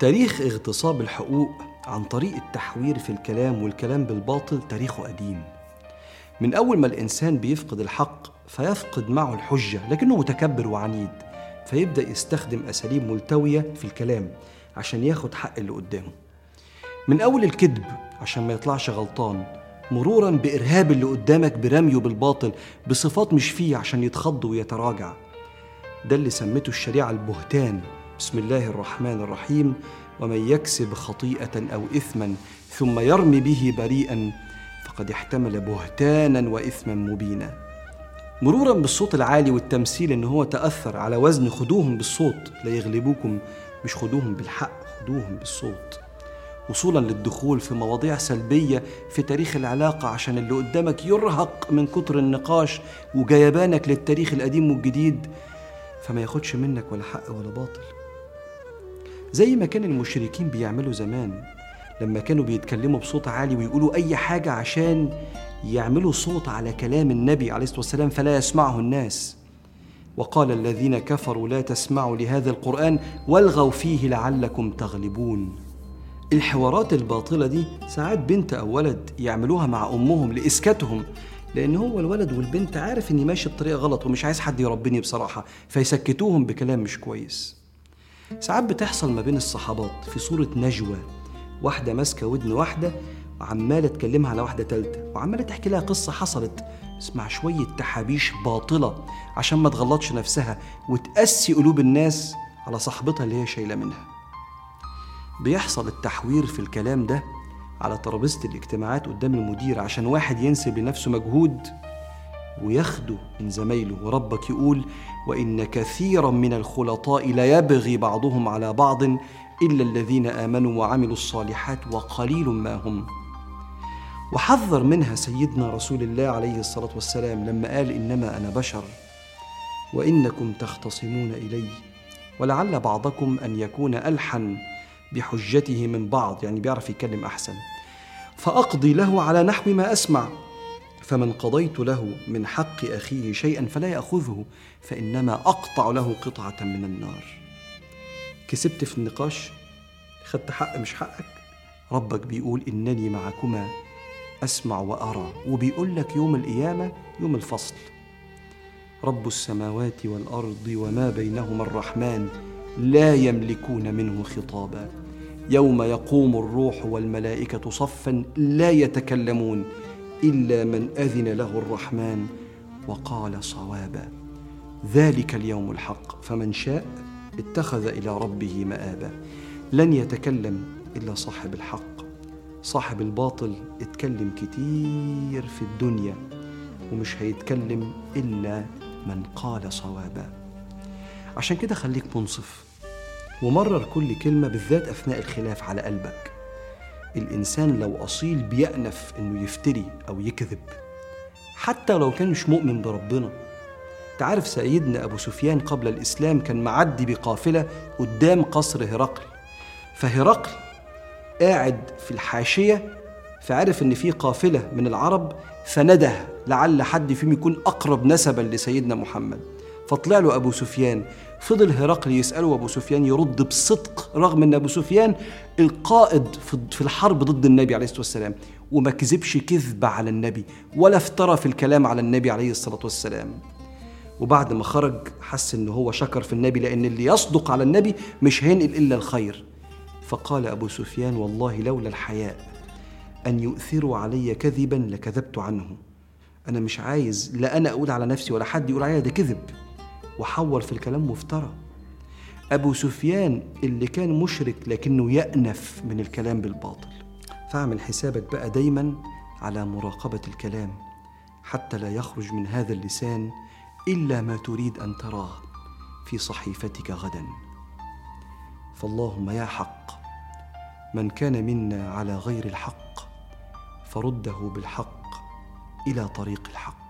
تاريخ اغتصاب الحقوق عن طريق التحوير في الكلام والكلام بالباطل تاريخه قديم. من أول ما الإنسان بيفقد الحق فيفقد معه الحجة لكنه متكبر وعنيد فيبدأ يستخدم أساليب ملتوية في الكلام عشان ياخد حق اللي قدامه. من أول الكذب عشان ما يطلعش غلطان مرورا بإرهاب اللي قدامك برميه بالباطل بصفات مش فيه عشان يتخض ويتراجع. ده اللي سمته الشريعة البهتان. بسم الله الرحمن الرحيم. ومن يكسب خطيئة أو إثما ثم يرمي به بريئا فقد احتمل بهتانا وإثما مبينا. مرورا بالصوت العالي والتمثيل إن هو تأثر على وزن خدوهم بالصوت لا يغلبوكم مش خدوهم بالحق خدوهم بالصوت. وصولا للدخول في مواضيع سلبية في تاريخ العلاقة عشان اللي قدامك يرهق من كتر النقاش وجيبانك للتاريخ القديم والجديد فما ياخدش منك ولا حق ولا باطل. زي ما كان المشركين بيعملوا زمان. لما كانوا بيتكلموا بصوت عالي ويقولوا أي حاجة عشان يعملوا صوت على كلام النبي عليه الصلاة والسلام فلا يسمعه الناس. وقال الذين كفروا لا تسمعوا لهذا القرآن والغوا فيه لعلكم تغلبون. الحوارات الباطلة دي ساعات بنت أو ولد يعملوها مع أمهم لإسكاتهم لأن هو الولد والبنت عارف إني ماشي بطريقة غلط ومش عايز حد يربيني بصراحة فيسكتوهم بكلام مش كويس. ساعات بتحصل ما بين الصحابات في صورة نجوى واحدة ماسكة ودن واحدة وعمالة تكلمها على واحدة تالتة وعمالة تحكي لها قصة حصلت. اسمع شوية تحابيش باطلة عشان ما تغلطش نفسها وتقسي قلوب الناس على صاحبتها اللي هي شايلة منها. بيحصل التحوير في الكلام ده على ترابيزة الاجتماعات قدام المدير عشان واحد ينسب لنفسه مجهود. وياخده من زمايله وربك يقول وإن كثيرا من الخلطاء ليبغي بعضهم على بعض إلا الذين آمنوا وعملوا الصالحات وقليل ما هم. وحذر منها سيدنا رسول الله عليه الصلاة والسلام لما قال إنما أنا بشر وإنكم تختصمون إلي. ولعل بعضكم أن يكون ألحن بحجته من بعض يعني بيعرف يتكلم أحسن. فأقضي له على نحو ما أسمع. فمن قضيت له من حق أخيه شيئا فلا يأخذه فإنما أقطع له قطعة من النار. كسبت في النقاش؟ خدت حق مش حقك؟ ربك بيقول إنني معكما أسمع وأرى وبيقول لك يوم القيامة يوم الفصل. رب السماوات والأرض وما بينهما الرحمن لا يملكون منه خطابا. يوم يقوم الروح والملائكة صفا لا يتكلمون. إلا من أذن له الرحمن وقال صوابا. ذلك اليوم الحق فمن شاء اتخذ إلى ربه مآبا. لن يتكلم إلا صاحب الحق. صاحب الباطل اتكلم كتير في الدنيا ومش هيتكلم إلا من قال صوابا. عشان كده خليك منصف ومرر كل كلمة بالذات أثناء الخلاف على قلبك. الإنسان لو أصيل بيأنف إنه يفتري أو يكذب حتى لو كان مش مؤمن بربنا. تعرف سيدنا أبو سفيان قبل الإسلام كان معدي بقافلة قدام قصر هرقل. فهرقل قاعد في الحاشية فعرف إن في قافلة من العرب فنده لعل حد فيهم يكون أقرب نسبا لسيدنا محمد. فطلع له أبو سفيان. فضل هرقل يسأله أبو سفيان يرد بصدق رغم أن أبو سفيان القائد في الحرب ضد النبي عليه الصلاة والسلام وما كذبش كذب على النبي ولا افترى في الكلام على النبي عليه الصلاة والسلام. وبعد ما خرج حس إن هو شكر في النبي لأن اللي يصدق على النبي مش هينقل إلا الخير. فقال أبو سفيان والله لولا الحياء أن يؤثروا علي كذبا لكذبت عنه. أنا مش عايز لا أنا أقول على نفسي ولا حد يقول عليا ده كذب. وحور في الكلام وافترى أبو سفيان اللي كان مشرك لكنه يأنف من الكلام بالباطل. فاعمل حسابك بقى دايما على مراقبة الكلام حتى لا يخرج من هذا اللسان إلا ما تريد أن تراه في صحيفتك غدا. فاللهم يا حق من كان منا على غير الحق فرده بالحق إلى طريق الحق.